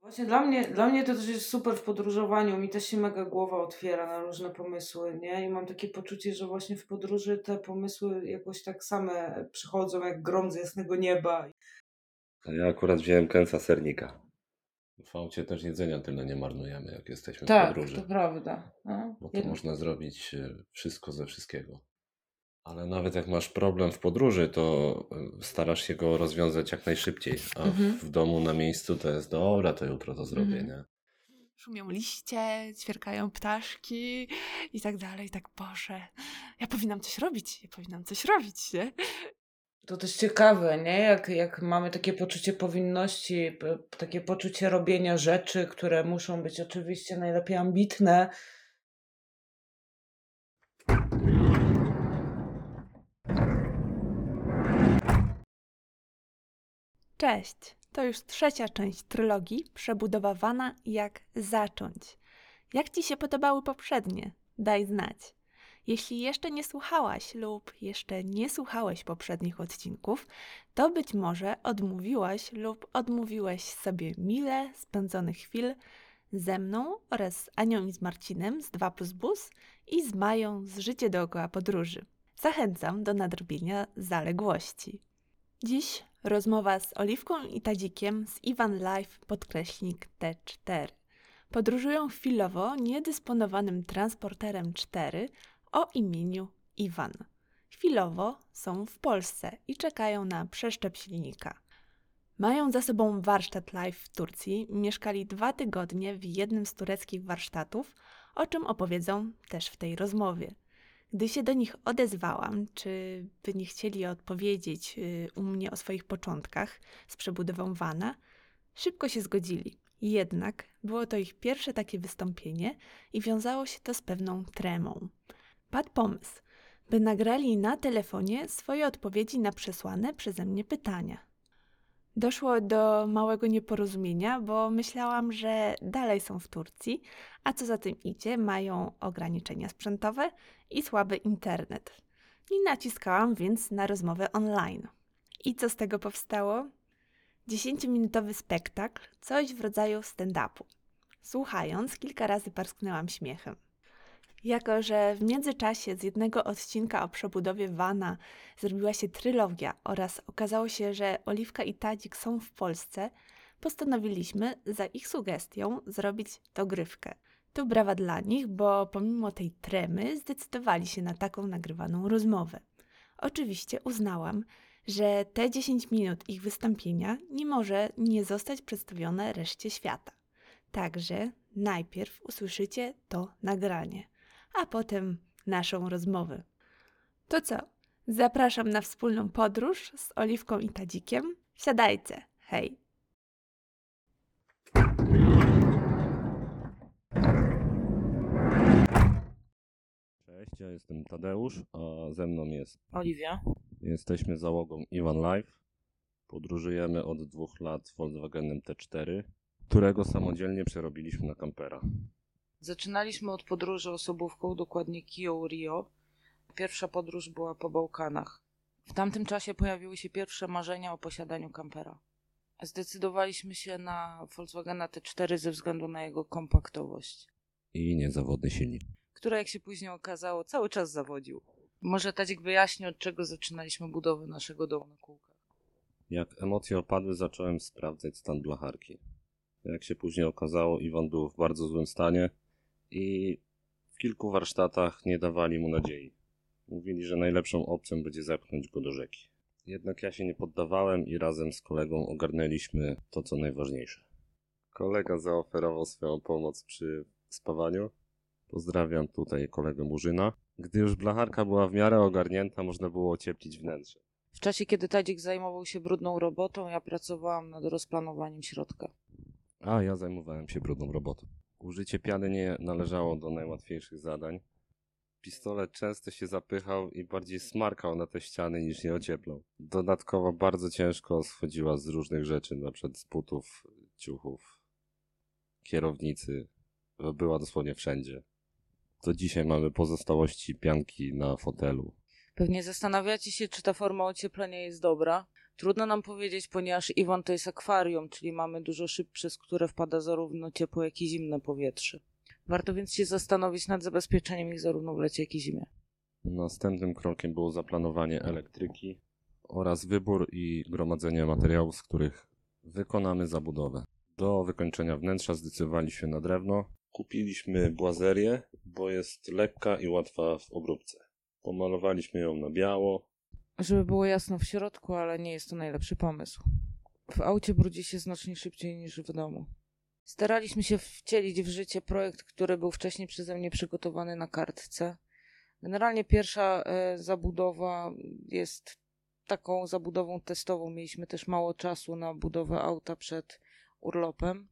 Właśnie dla mnie, dla mnie to też jest super w podróżowaniu. Mi też się mega głowa otwiera na różne pomysły, nie? I mam takie poczucie, że właśnie w podróży te pomysły jakoś tak same przychodzą jak grom z jasnego nieba. A ja akurat wziąłem kęsa sernika. W aucie też jedzenia tyle nie marnujemy, jak jesteśmy w Tak, podróży. to prawda. No, Bo to jedno- można zrobić e, wszystko ze wszystkiego. Ale nawet jak masz problem w podróży, to starasz się go rozwiązać jak najszybciej. A Mhm. w domu na miejscu to jest dobra, to jutro to zrobię, Mhm. nie? Szumią liście, ćwierkają ptaszki i tak dalej. Tak, Boże, ja powinnam coś robić, ja powinnam coś robić, nie? To też ciekawe, nie? Jak, jak mamy takie poczucie powinności, p- takie poczucie robienia rzeczy, które muszą być oczywiście najlepiej ambitne. Cześć! To już trzecia część trylogii przebudowywana jak zacząć. Jak Ci się podobały poprzednie? Daj znać. Jeśli jeszcze nie słuchałaś lub jeszcze nie słuchałeś poprzednich odcinków, to być może odmówiłaś lub odmówiłeś sobie mile spędzonych chwil ze mną oraz z Anią i z Marcinem z 2 plus bus i z Mają z Życie dookoła podróży. Zachęcam do nadrobienia zaległości. Dziś rozmowa z Oliwką i Tadzikiem z Iwan Life podkreśnik T4. Podróżują chwilowo niedysponowanym transporterem 4 o imieniu Iwan. Chwilowo są w Polsce i czekają na przeszczep silnika. Mają za sobą warsztat live w Turcji, mieszkali dwa tygodnie w jednym z tureckich warsztatów, o czym opowiedzą też w tej rozmowie. Gdy się do nich odezwałam, czy by nie chcieli odpowiedzieć y, u mnie o swoich początkach z przebudową Wana, szybko się zgodzili. Jednak było to ich pierwsze takie wystąpienie i wiązało się to z pewną tremą. Padł pomysł, by nagrali na telefonie swoje odpowiedzi na przesłane przeze mnie pytania. Doszło do małego nieporozumienia, bo myślałam, że dalej są w Turcji, a co za tym idzie, mają ograniczenia sprzętowe i słaby internet. I naciskałam więc na rozmowę online. I co z tego powstało? 10-minutowy spektakl, coś w rodzaju stand-upu. Słuchając, kilka razy parsknęłam śmiechem. Jako, że w międzyczasie z jednego odcinka o przebudowie Wana zrobiła się trylogia oraz okazało się, że Oliwka i Tadzik są w Polsce, postanowiliśmy za ich sugestią zrobić dogrywkę. Tu brawa dla nich, bo pomimo tej tremy zdecydowali się na taką nagrywaną rozmowę. Oczywiście uznałam, że te 10 minut ich wystąpienia nie może nie zostać przedstawione reszcie świata. Także najpierw usłyszycie to nagranie, a potem naszą rozmowę. To co? Zapraszam na wspólną podróż z Oliwką i Tadzikiem. Siadajcie, hej! Cześć, ja jestem Tadeusz, a ze mną jest. Oliwia. Jesteśmy załogą Iwan Life. Podróżujemy od dwóch lat Volkswagenem T4, którego samodzielnie przerobiliśmy na kampera. Zaczynaliśmy od podróży osobówką, dokładnie Kiją Rio. Pierwsza podróż była po Bałkanach. W tamtym czasie pojawiły się pierwsze marzenia o posiadaniu kampera. Zdecydowaliśmy się na Volkswagena T4 ze względu na jego kompaktowość, I niezawodny silnik. która jak się później okazało cały czas zawodził. Może Tadzik wyjaśni, od czego zaczynaliśmy budowę naszego domu na kółkach. Jak emocje opadły, zacząłem sprawdzać stan blacharki. Jak się później okazało, Iwan był w bardzo złym stanie i w kilku warsztatach nie dawali mu nadziei. Mówili, że najlepszą opcją będzie zepchnąć go do rzeki. Jednak ja się nie poddawałem i razem z kolegą ogarnęliśmy to, co najważniejsze. Kolega zaoferował swoją pomoc przy spawaniu. Pozdrawiam tutaj kolegę Murzyna. Gdy już blacharka była w miarę ogarnięta, można było ocieplić wnętrze. W czasie, kiedy Tadzik zajmował się brudną robotą, ja pracowałam nad rozplanowaniem środka. A ja zajmowałem się brudną robotą. Użycie piany nie należało do najłatwiejszych zadań. Pistolet często się zapychał i bardziej smarkał na te ściany niż je ocieplał. Dodatkowo bardzo ciężko schodziła z różnych rzeczy, przykład z butów, ciuchów, kierownicy. Była dosłownie wszędzie. Do dzisiaj mamy pozostałości pianki na fotelu. Pewnie zastanawiacie się, czy ta forma ocieplenia jest dobra. Trudno nam powiedzieć, ponieważ Iwon to jest akwarium, czyli mamy dużo szyb, przez które wpada zarówno ciepłe, jak i zimne powietrze. Warto więc się zastanowić nad zabezpieczeniem ich zarówno w lecie, jak i zimie. Następnym krokiem było zaplanowanie elektryki oraz wybór i gromadzenie materiałów, z których wykonamy zabudowę. Do wykończenia wnętrza zdecydowaliśmy się na drewno. Kupiliśmy błazerię, bo jest lekka i łatwa w obróbce. Pomalowaliśmy ją na biało. Żeby było jasno w środku, ale nie jest to najlepszy pomysł. W aucie brudzi się znacznie szybciej niż w domu. Staraliśmy się wcielić w życie projekt, który był wcześniej przeze mnie przygotowany na kartce. Generalnie pierwsza e, zabudowa jest taką zabudową testową. Mieliśmy też mało czasu na budowę auta przed urlopem.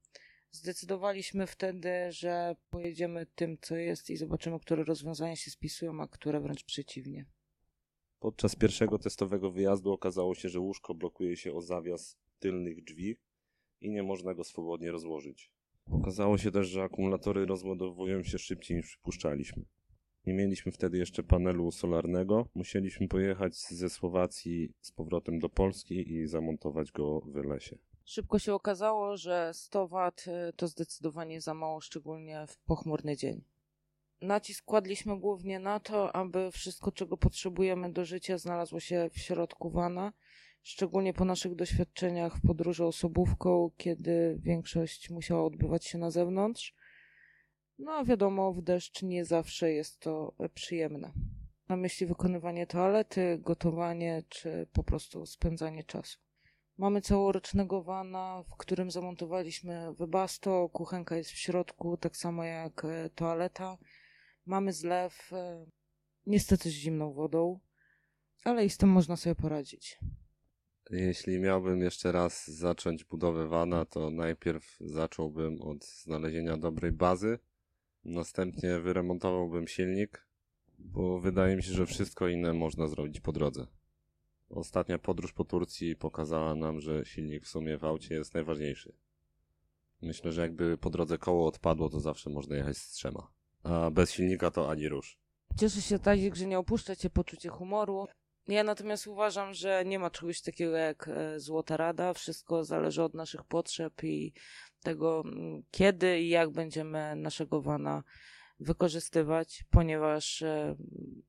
Zdecydowaliśmy wtedy, że pojedziemy tym, co jest i zobaczymy, które rozwiązania się spisują, a które wręcz przeciwnie. Podczas pierwszego testowego wyjazdu okazało się, że łóżko blokuje się o zawias tylnych drzwi i nie można go swobodnie rozłożyć. Okazało się też, że akumulatory rozładowują się szybciej niż przypuszczaliśmy. Nie mieliśmy wtedy jeszcze panelu solarnego. Musieliśmy pojechać ze Słowacji z powrotem do Polski i zamontować go w lesie. Szybko się okazało, że 100 W to zdecydowanie za mało, szczególnie w pochmurny dzień. Nacisk kładliśmy głównie na to, aby wszystko, czego potrzebujemy do życia, znalazło się w środku wana, szczególnie po naszych doświadczeniach w podróży osobówką, kiedy większość musiała odbywać się na zewnątrz. No a wiadomo, w deszcz nie zawsze jest to przyjemne. Na myśli wykonywanie toalety, gotowanie czy po prostu spędzanie czasu. Mamy całorocznego wana, w którym zamontowaliśmy webasto, kuchenka jest w środku, tak samo jak e, toaleta. Mamy zlew, e, niestety z zimną wodą, ale i z tym można sobie poradzić. Jeśli miałbym jeszcze raz zacząć budowę wana, to najpierw zacząłbym od znalezienia dobrej bazy. Następnie wyremontowałbym silnik, bo wydaje mi się, że wszystko inne można zrobić po drodze. Ostatnia podróż po Turcji pokazała nam, że silnik w sumie w aucie jest najważniejszy. Myślę, że jakby po drodze koło odpadło, to zawsze można jechać z trzema. Bez silnika to ani rusz. Cieszę się, Tazik, że nie opuszcza cię poczucie humoru. Ja natomiast uważam, że nie ma czegoś takiego jak e, złota rada. Wszystko zależy od naszych potrzeb i tego, mm, kiedy i jak będziemy naszego wana wykorzystywać, ponieważ e,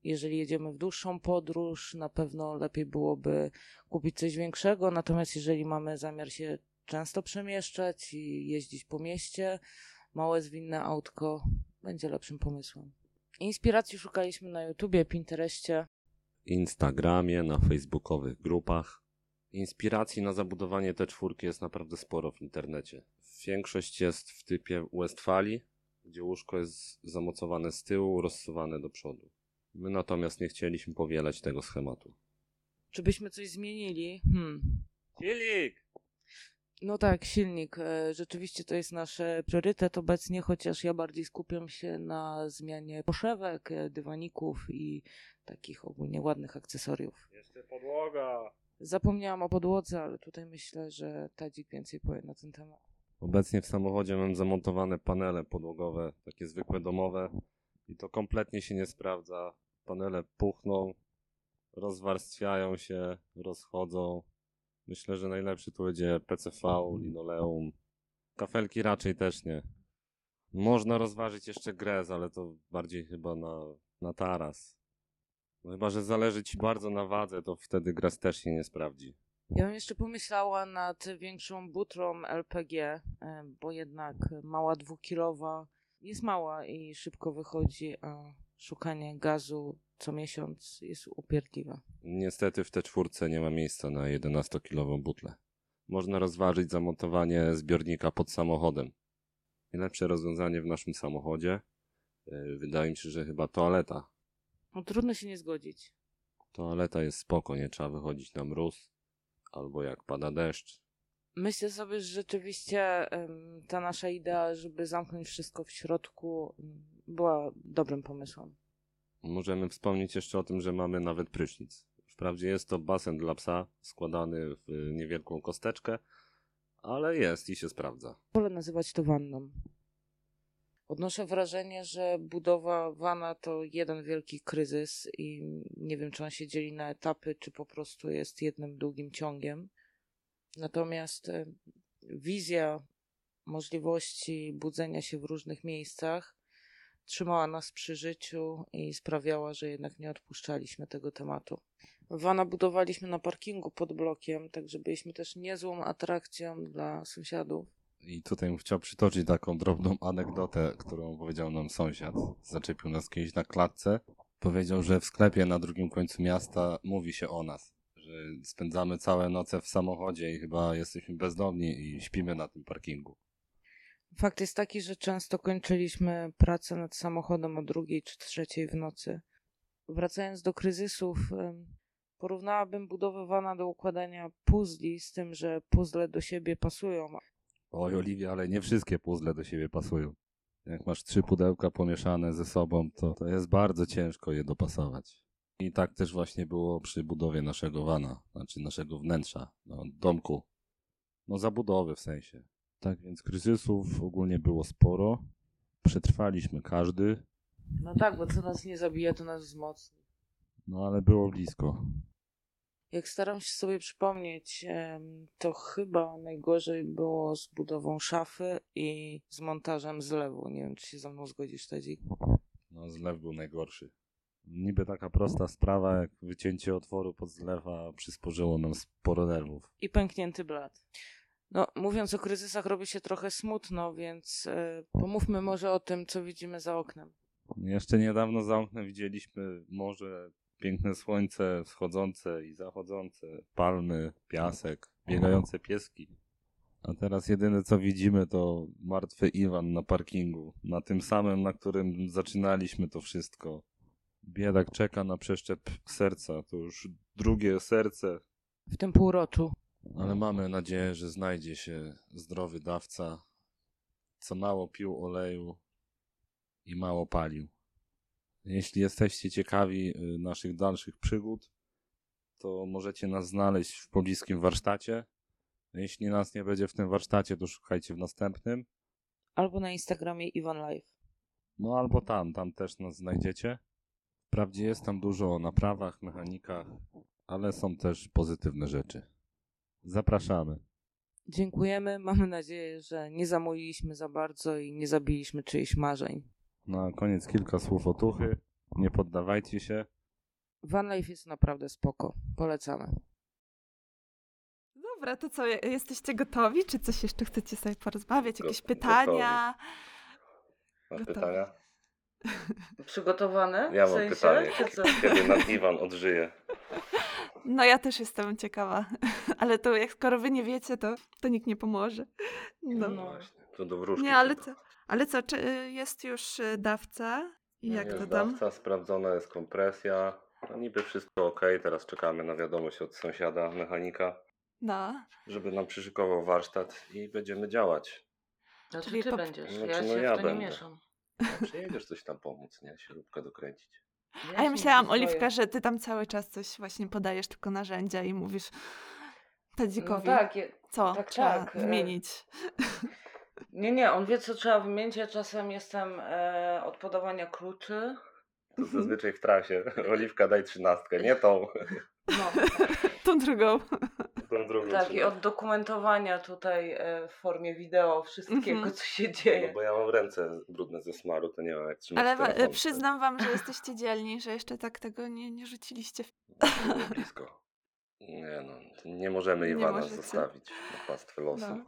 jeżeli jedziemy w dłuższą podróż, na pewno lepiej byłoby kupić coś większego. Natomiast jeżeli mamy zamiar się często przemieszczać i jeździć po mieście, małe zwinne autko będzie lepszym pomysłem. Inspiracji szukaliśmy na YouTubie, Pinterestie. Instagramie, na facebookowych grupach. Inspiracji na zabudowanie te czwórki jest naprawdę sporo w internecie. Większość jest w typie Westfalii, gdzie łóżko jest zamocowane z tyłu, rozsuwane do przodu. My natomiast nie chcieliśmy powielać tego schematu. Czy byśmy coś zmienili? Hmm. Silnik! No tak, silnik. E, Rzeczywiście to jest nasz e, priorytet obecnie, chociaż ja bardziej skupiam się na zmianie poszewek, e, dywaników i takich ogólnie ładnych akcesoriów. Jeszcze podłoga! Zapomniałam o podłodze, ale tutaj myślę, że Tadzik więcej powie na ten temat. Obecnie w samochodzie mam zamontowane panele podłogowe, takie zwykłe domowe i to kompletnie się nie sprawdza. Panele puchną, rozwarstwiają się, rozchodzą. Myślę, że najlepszy tu będzie PCV, linoleum. Kafelki raczej też nie. Można rozważyć jeszcze grez, ale to bardziej chyba na, na taras. No chyba, że zależy ci bardzo na wadze, to wtedy grez też się nie sprawdzi. Ja bym jeszcze pomyślała nad większą butrą LPG, e, bo jednak mała dwukilowa jest mała i szybko wychodzi, a szukanie gazu co miesiąc jest upierdliwe. Niestety w te czwórce nie ma miejsca na 11-kilową butlę. Można rozważyć zamontowanie zbiornika pod samochodem. Najlepsze rozwiązanie w naszym samochodzie yy, wydaje mi się, że chyba toaleta. No trudno się nie zgodzić. Toaleta jest spoko, nie trzeba wychodzić na mróz albo jak pada deszcz. Myślę sobie, że rzeczywiście ta nasza idea, żeby zamknąć wszystko w środku, była dobrym pomysłem. Możemy wspomnieć jeszcze o tym, że mamy nawet prysznic. Wprawdzie jest to basen dla psa składany w niewielką kosteczkę, ale jest i się sprawdza. Wolę nazywać to wanną. Odnoszę wrażenie, że budowa wana to jeden wielki kryzys i nie wiem, czy on się dzieli na etapy, czy po prostu jest jednym długim ciągiem. Natomiast e, wizja możliwości budzenia się w różnych miejscach trzymała nas przy życiu i sprawiała, że jednak nie odpuszczaliśmy tego tematu. Wana budowaliśmy na parkingu pod blokiem, także byliśmy też niezłą atrakcją dla sąsiadów. I tutaj bym chciał przytoczyć taką drobną anegdotę, którą powiedział nam sąsiad. Zaczepił nas kiedyś na klatce. Powiedział, że w sklepie na drugim końcu miasta mówi się o nas, że spędzamy całe noce w samochodzie i chyba jesteśmy bezdomni i śpimy na tym parkingu. Fakt jest taki, że często kończyliśmy pracę nad samochodem o drugiej czy trzeciej w nocy. Wracając do kryzysów, porównałabym budowę wana do układania puzli, z tym, że puzzle do siebie pasują. Oj, Oliwia, ale nie wszystkie puzzle do siebie pasują. Jak masz trzy pudełka pomieszane ze sobą, to, to jest bardzo ciężko je dopasować. I tak też właśnie było przy budowie naszego wana, znaczy naszego wnętrza, no, domku. No zabudowy w sensie. Tak więc kryzysów ogólnie było sporo. Przetrwaliśmy każdy, No tak, bo co nas nie zabija, to nas wzmocni. no ale było blisko. Jak staram się sobie przypomnieć, to chyba najgorzej było z budową szafy i z montażem zlewu. Nie wiem, czy się ze mną zgodzisz, Tedzik. No zlew był najgorszy. Niby taka prosta sprawa, jak wycięcie otworu pod zlewa przysporzyło nam sporo nerwów. I pęknięty blat. No, mówiąc o kryzysach, robi się trochę smutno, więc e, pomówmy może o tym, co widzimy za oknem. Jeszcze niedawno za oknem widzieliśmy morze, piękne słońce wschodzące i zachodzące, palmy, piasek, biegające pieski. A teraz jedyne co widzimy to martwy Iwan na parkingu, na tym samym, na którym zaczynaliśmy to wszystko. Biedak czeka na przeszczep serca, to już drugie serce, W tym półroczu. ale mamy nadzieję, że znajdzie się zdrowy dawca, co mało pił oleju i mało palił. Jeśli jesteście ciekawi y, naszych dalszych przygód, to możecie nas znaleźć w pobliskim warsztacie. Jeśli nas nie będzie w tym warsztacie, to szukajcie w następnym. Albo na Instagramie Iwan Live. No albo tam, tam też nas znajdziecie. Wprawdzie jest tam dużo o naprawach, mechanikach, ale są też pozytywne rzeczy. Zapraszamy. Dziękujemy. Mamy nadzieję, że nie zamówiliśmy za bardzo i nie zabiliśmy czyichś marzeń. Na koniec kilka słów otuchy. Nie poddawajcie się. Van Life jest naprawdę spoko. Polecamy. Dobra, to co, je- jesteście gotowi? Czy coś jeszcze chcecie sobie porozmawiać? Jakieś Go- pytania? Masz Gotowe. pytania? Przygotowane? Ja mam sensie? pytanie. Kiedy nad Iwan odżyje? No ja też jestem ciekawa, ale to jak skoro wy nie wiecie, to, to nikt nie pomoże. No. No. właśnie. To do wróżki. Nie, ale co? Ale co, czy y, jest już y, dawca? Jak jest to tam? dawca, sprawdzona jest kompresja. No niby wszystko ok. Teraz czekamy na wiadomość od sąsiada, mechanika, No. żeby nam przyszykował warsztat i będziemy działać. Znaczy Czyli ty po- będziesz. Znaczy, ja no się ja w to nie będę. mieszam. No, przyjedziesz coś tam pomóc, nie? Śrubkę dokręcić. A ja myślałam. Oliwka, że ty tam cały czas coś właśnie podajesz tylko narzędzia i mówisz No Tadzikowi, tak, je... co tak, trzeba tak, e, wymienić. nie, nie, on wie co trzeba wymienić, ja czasem jestem e, od podawania kluczy. To zazwyczaj w trasie. Oliwka daj trzynastkę, nie tą. No, Tą drugą. Tak, i od dokumentowania tutaj e, w formie wideo wszystkiego, Mhm. co się No dzieje. bo ja mam ręce brudne ze smaru, to nie mam jak trzymać Ale wa- telefon. przyznam wam, że jesteście dzielni, że jeszcze tak tego nie, nie rzuciliście. W... Było blisko. Nie no, nie możemy Nie Iwana możecie. zostawić na pastwę losu. No.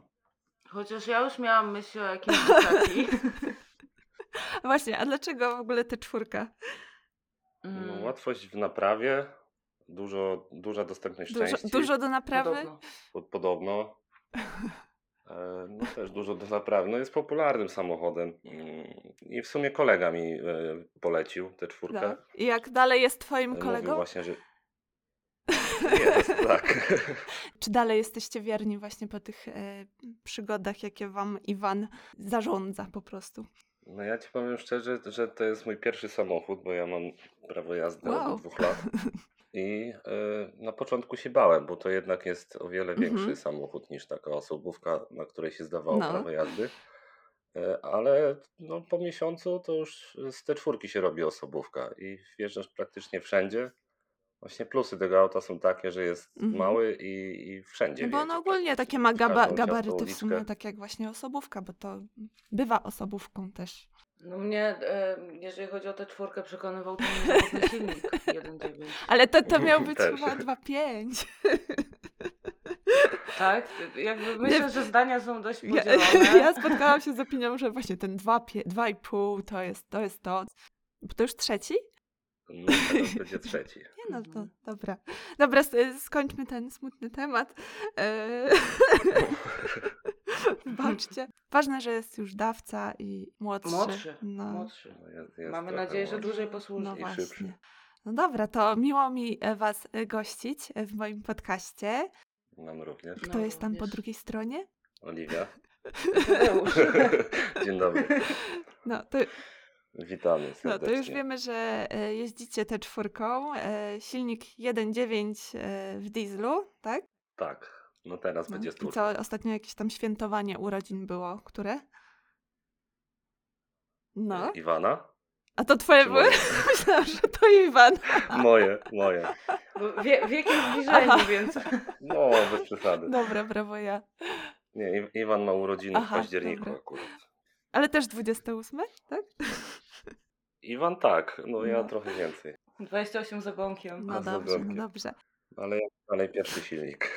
Chociaż ja już miałam myśl o jakimś taki. Właśnie, a dlaczego w ogóle te czwórka? No, Mm, łatwość w naprawie, dużo, duża dostępność Dużo, części. dużo do naprawy? podobno. Pod, podobno. E, No też dużo do naprawy. No jest popularnym samochodem. Mm, I w sumie kolega mi e, polecił tę czwórkę. No. I jak dalej jest twoim Mówił kolegą? właśnie, że... Jest, tak. Czy dalej jesteście wierni właśnie po tych e, przygodach, jakie wam Iwan zarządza po prostu? No ja ci powiem szczerze, że to jest mój pierwszy samochód, bo ja mam prawo jazdy Wow. od dwóch lat. I e, na początku się bałem, bo to jednak jest o wiele większy Mhm. samochód niż taka osobówka, na której się zdawało No. prawo jazdy. E, Ale no, po miesiącu to już z te czwórki się robi osobówka i wjeżdżasz praktycznie wszędzie. Właśnie plusy tego auta są takie, że jest Mhm. mały i, i wszędzie No bo on ogólnie takie ma gaba, gabaryty w sumie, tak jak właśnie osobówka, bo to bywa osobówką też. No mnie, e, jeżeli chodzi o tę czwórkę, przekonywał ten silnik 1.9. Ale to, to miał być Też. chyba 2,5. Tak? Jakby myślę, że zdania są dość Ja, podzielone. ja spotkałam się z opinią, że właśnie ten 2,5 2,5 to jest, to jest to. Bo to już trzeci? No teraz będzie trzeci. Nie no, to dobra. Dobra, skończmy ten smutny temat. Wybaczcie. Ważne, że jest już dawca i młodszy. Młodszy, No, młodszy. No, jest- jest Mamy nadzieję, że młodszy. dłużej posłuży. no i szybszy. właśnie. No dobra, to miło mi e, Was e, gościć e, w moim podcaście. Nam również. Kto No, jest tam po drugiej stronie? Oliwia. Dzień dobry. No to, Witamy no, serdecznie. to już wiemy, że jeździcie te czwórką. Silnik 1.9 e, w dieslu, tak? Tak. No teraz No. będzie I stówka. co, ostatnio jakieś tam świętowanie urodzin było, które? No. Iwana? A to twoje Czy były? Myślałam, że to Iwan. Moje, moje. Wie, wiek jest zbliżeni, Aha. więc... No, bez przesady. Dobra, brawo ja. Nie, I- Iwan ma urodziny Aha, w październiku dobra. akurat. Ale też 28, tak? Iwan tak, no ja No. trochę więcej. 28 za bąkiem. No A z dobrze, no dobrze. Ale ja dalej pierwszy silnik.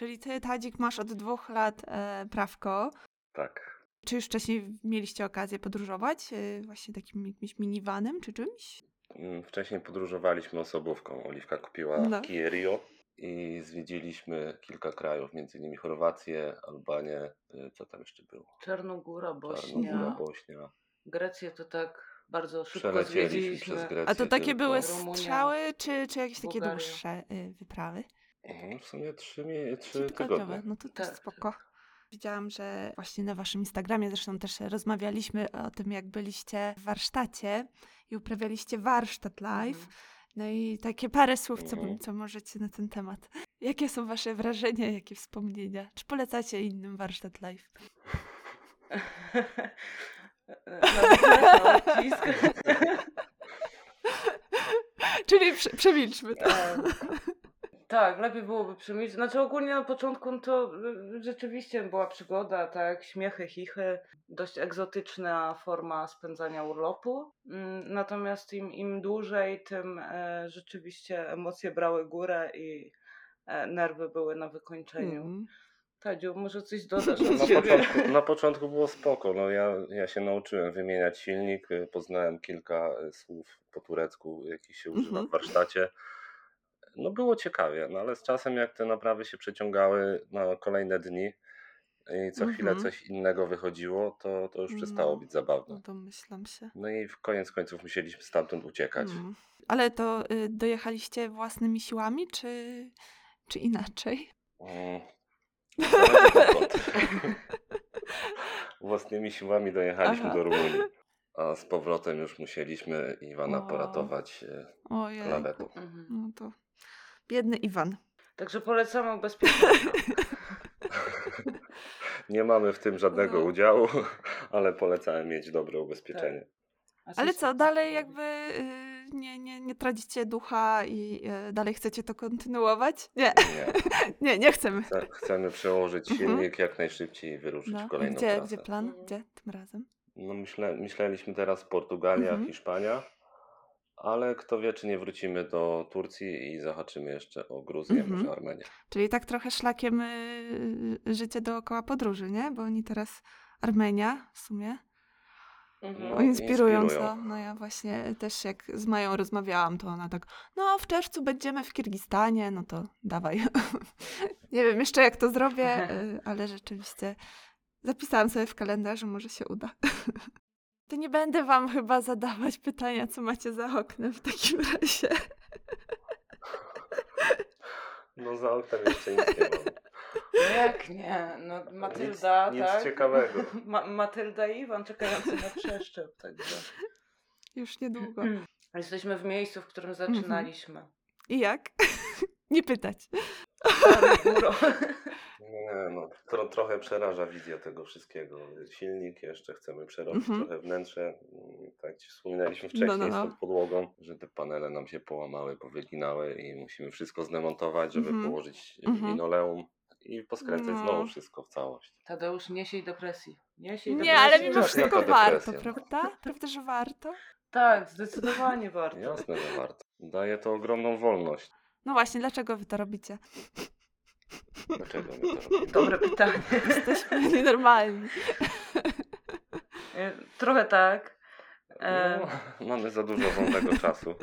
Czyli ty, Tadzik, masz od dwóch lat e, prawko. Tak. Czy już wcześniej mieliście okazję podróżować? E, właśnie takim jakimś minivanem czy czymś? Mm, Wcześniej podróżowaliśmy osobówką. Oliwka kupiła No. Kia Rio i zwiedziliśmy kilka krajów, między innymi Chorwację, Albanię, y, co tam jeszcze było? Czarnogóra, Bośnia. Czarnogóra, Bośnia. Grecję to tak bardzo szybko Przelecieliśmy zwiedziliśmy. przez Grecję. A to takie tylko. były strzały, czy, czy jakieś takie dłuższe y, wyprawy? Mhm, W sumie trzy, mie- trzy tygodnie. no to też Tak. spoko. Widziałam, że właśnie na waszym Instagramie zresztą też rozmawialiśmy o tym, jak byliście w warsztacie i uprawialiście warsztat live. Mhm. No i takie parę słów, co, Mhm. co możecie na ten temat. Jakie są wasze wrażenia, jakie wspomnienia? Czy polecacie innym warsztat live? Czyli prze, przemilczmy to. Tak, lepiej byłoby przemilczeć. Znaczy ogólnie na początku no to y, rzeczywiście była przygoda, tak, śmiechy, chichy, dość egzotyczna forma spędzania urlopu. Mm, Natomiast im, im dłużej, tym e, rzeczywiście emocje brały górę i e, nerwy były na wykończeniu. Mm. Tadziu, może coś dodasz od na, początku, na początku było spoko. No, ja, ja się nauczyłem wymieniać silnik, y, poznałem kilka y, słów po turecku, jakich się używa Mhm. w warsztacie. No było ciekawie, no ale z czasem jak te naprawy się przeciągały na kolejne dni i co chwilę Mhm. coś innego wychodziło, to, to już przestało No. być zabawne. No domyślam się. No i w koniec końców musieliśmy stamtąd uciekać. Mm. Ale to y, dojechaliście własnymi siłami, czy, czy inaczej? Mm. Własnymi siłami dojechaliśmy Aha. do Rumunii. A z powrotem już musieliśmy Iwana O. poratować e, lawetą. Mhm. No to biedny Iwan. Także polecamy ubezpieczenie. Nie mamy w tym żadnego No. udziału, ale polecałem mieć dobre ubezpieczenie. Ale co, dalej jakby y, nie, nie, nie tracicie ducha i y, dalej chcecie to kontynuować? Nie, Nie. nie, nie chcemy. Chce- Chcemy przełożyć Mhm. silnik jak najszybciej i wyruszyć No. w kolejną Gdzie, trasę. gdzie plan? Mhm. Gdzie tym razem? No myślę, myśleliśmy teraz Portugalia, Mhm. Hiszpania, ale kto wie, czy nie wrócimy do Turcji i zahaczymy jeszcze o Gruzję, Mhm. może Armenię. Czyli tak trochę szlakiem y, y, życie dookoła podróży, nie? Bo oni teraz Armenia w sumie. Mhm. No, O, inspirująco. inspirują. No ja właśnie też jak z Mają rozmawiałam, to ona tak, no w czerwcu będziemy w Kirgistanie, no to dawaj. Nie wiem jeszcze jak to zrobię, y, ale rzeczywiście zapisałam sobie w kalendarzu, może się uda. To nie będę wam chyba zadawać pytania, co macie za oknem w takim razie. No za oknem jeszcze nic nie mam. No jak nie? No Matylda, nic tak? ciekawego. Ma- Matylda i Iwan czekający na przeszczep, także. Już niedługo. Jesteśmy w miejscu, w którym Mhm. zaczynaliśmy. I jak? Nie pytać. Nie, no, tro, trochę przeraża wizja tego wszystkiego. Silnik jeszcze chcemy przerobić Mhm. trochę wnętrze. Mm, Tak ci wspominaliśmy No, wcześniej no, no. z tą podłogą, że te panele nam się połamały, powyginały i musimy wszystko zdemontować, żeby Mhm. położyć Mhm. linoleum i poskręcać No. znowu wszystko w całość. Tadeusz, nie siej depresji. Nie siej Nie, depresji. ale mimo Jaka wszystko depresja? warto, prawda? Prawda, że warto? Tak, zdecydowanie warto. Jasne, że warto. Daje to ogromną wolność. No właśnie, dlaczego wy to robicie? Dlaczego my to robimy? Dobre pytanie. Jesteśmy nienormalni. E, Trochę tak. E, No, mamy za dużo wolnego czasu.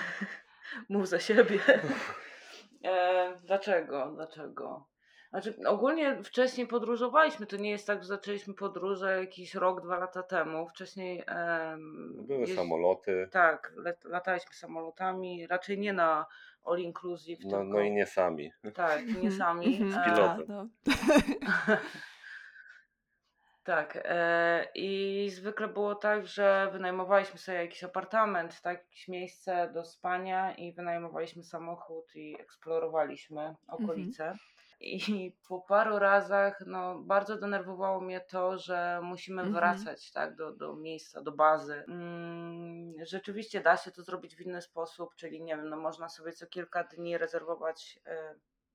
Mów za siebie. E, dlaczego? Dlaczego? Znaczy, ogólnie wcześniej podróżowaliśmy. To nie jest tak, że zaczęliśmy podróże jakiś rok, dwa lata temu. Wcześniej. em, Były jeździ- samoloty, Tak, let, lataliśmy samolotami. Raczej nie na all inclusive. no, tylko, no i nie sami. Tak, nie sami. Mhm, E, pilotem. no. Tak. E, I zwykle było tak, że wynajmowaliśmy sobie jakiś apartament, tak, jakieś miejsce do spania i wynajmowaliśmy samochód i eksplorowaliśmy okolice. I po paru razach no, bardzo denerwowało mnie to, że musimy Mhm. wracać tak, do, do miejsca, do bazy. Mm, rzeczywiście da się to zrobić w inny sposób, czyli nie wiem, no, można sobie co kilka dni rezerwować e,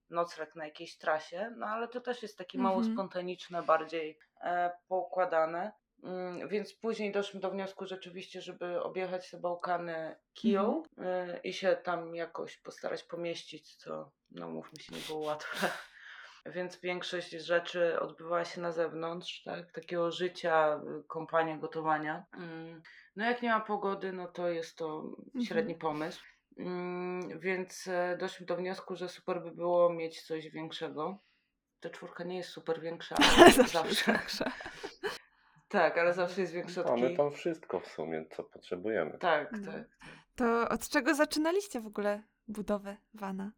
nocleg na jakiejś trasie, no ale to też jest takie mało Mhm. spontaniczne, bardziej e, poukładane. Mm, Więc później doszliśmy do wniosku rzeczywiście, żeby objechać te Bałkany kiją y, i się tam jakoś postarać pomieścić, co no mówmy się nie było łatwe. Więc większość rzeczy odbywała się na zewnątrz, tak? takiego życia, y, kąpania, gotowania. Mm, No jak nie ma pogody, no to jest to średni pomysł. Mm, Więc e, doszliśmy do wniosku, że super by było mieć coś większego. Ta czwórka nie jest super większa, ale Zawsze zawsze. większa. Tak, ale zawsze jest większa od Mamy kij. tam wszystko w sumie, co potrzebujemy. Tak, No. tak. To od czego zaczynaliście w ogóle budowę wana?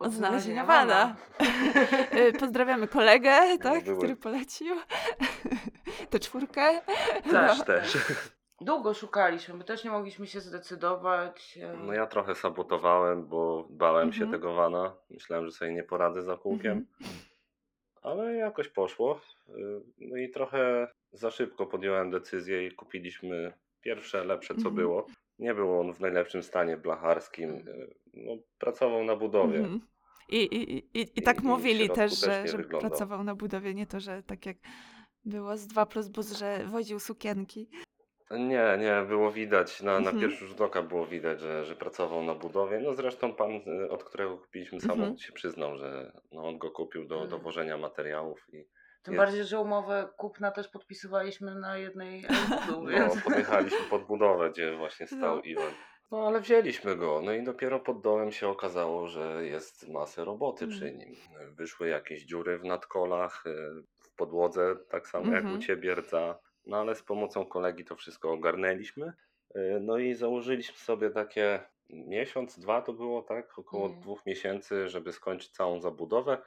Od, znalezienia wana. Y, Pozdrawiamy kolegę, tak, były- który polecił tę czwórkę. Też, No. Też. Długo szukaliśmy, my też nie mogliśmy się zdecydować. e, No ja trochę sabotowałem, bo bałem się Mhm. tego wana. Myślałem, że sobie nie poradzę za kółkiem. Mhm. Ale jakoś poszło. Y, No i trochę za szybko podjąłem decyzję i kupiliśmy pierwsze, lepsze co Mhm. było. Nie był on w najlepszym stanie blacharskim. Y, No, pracował na budowie. Mhm. I, i, i, i I- tak i mówili też, że, że pracował na budowie, nie to, że tak jak było z 2 plus bus, że woził sukienki. Nie, nie, było widać, na, na Mhm. pierwszy rzut oka było widać, że, że pracował na budowie. No zresztą pan, y, od którego kupiliśmy samochód, Mhm. się przyznał, że no, on go kupił do, do Mhm. wożenia materiałów i Tym jest- bardziej, że umowę kupna też podpisywaliśmy na jednej no, więc... podjechaliśmy pod budowę, gdzie właśnie stał No. Iwan. No ale wzięliśmy go, no i dopiero pod dołem się okazało, że jest masę roboty Mhm. przy nim. Wyszły jakieś dziury w nadkolach, y, w podłodze, tak samo jak Mhm. u Ciebie rdza. No ale z pomocą kolegi to wszystko ogarnęliśmy. Y, No i założyliśmy sobie takie miesiąc, dwa to było, tak? Około Mhm. dwóch miesięcy, żeby skończyć całą zabudowę,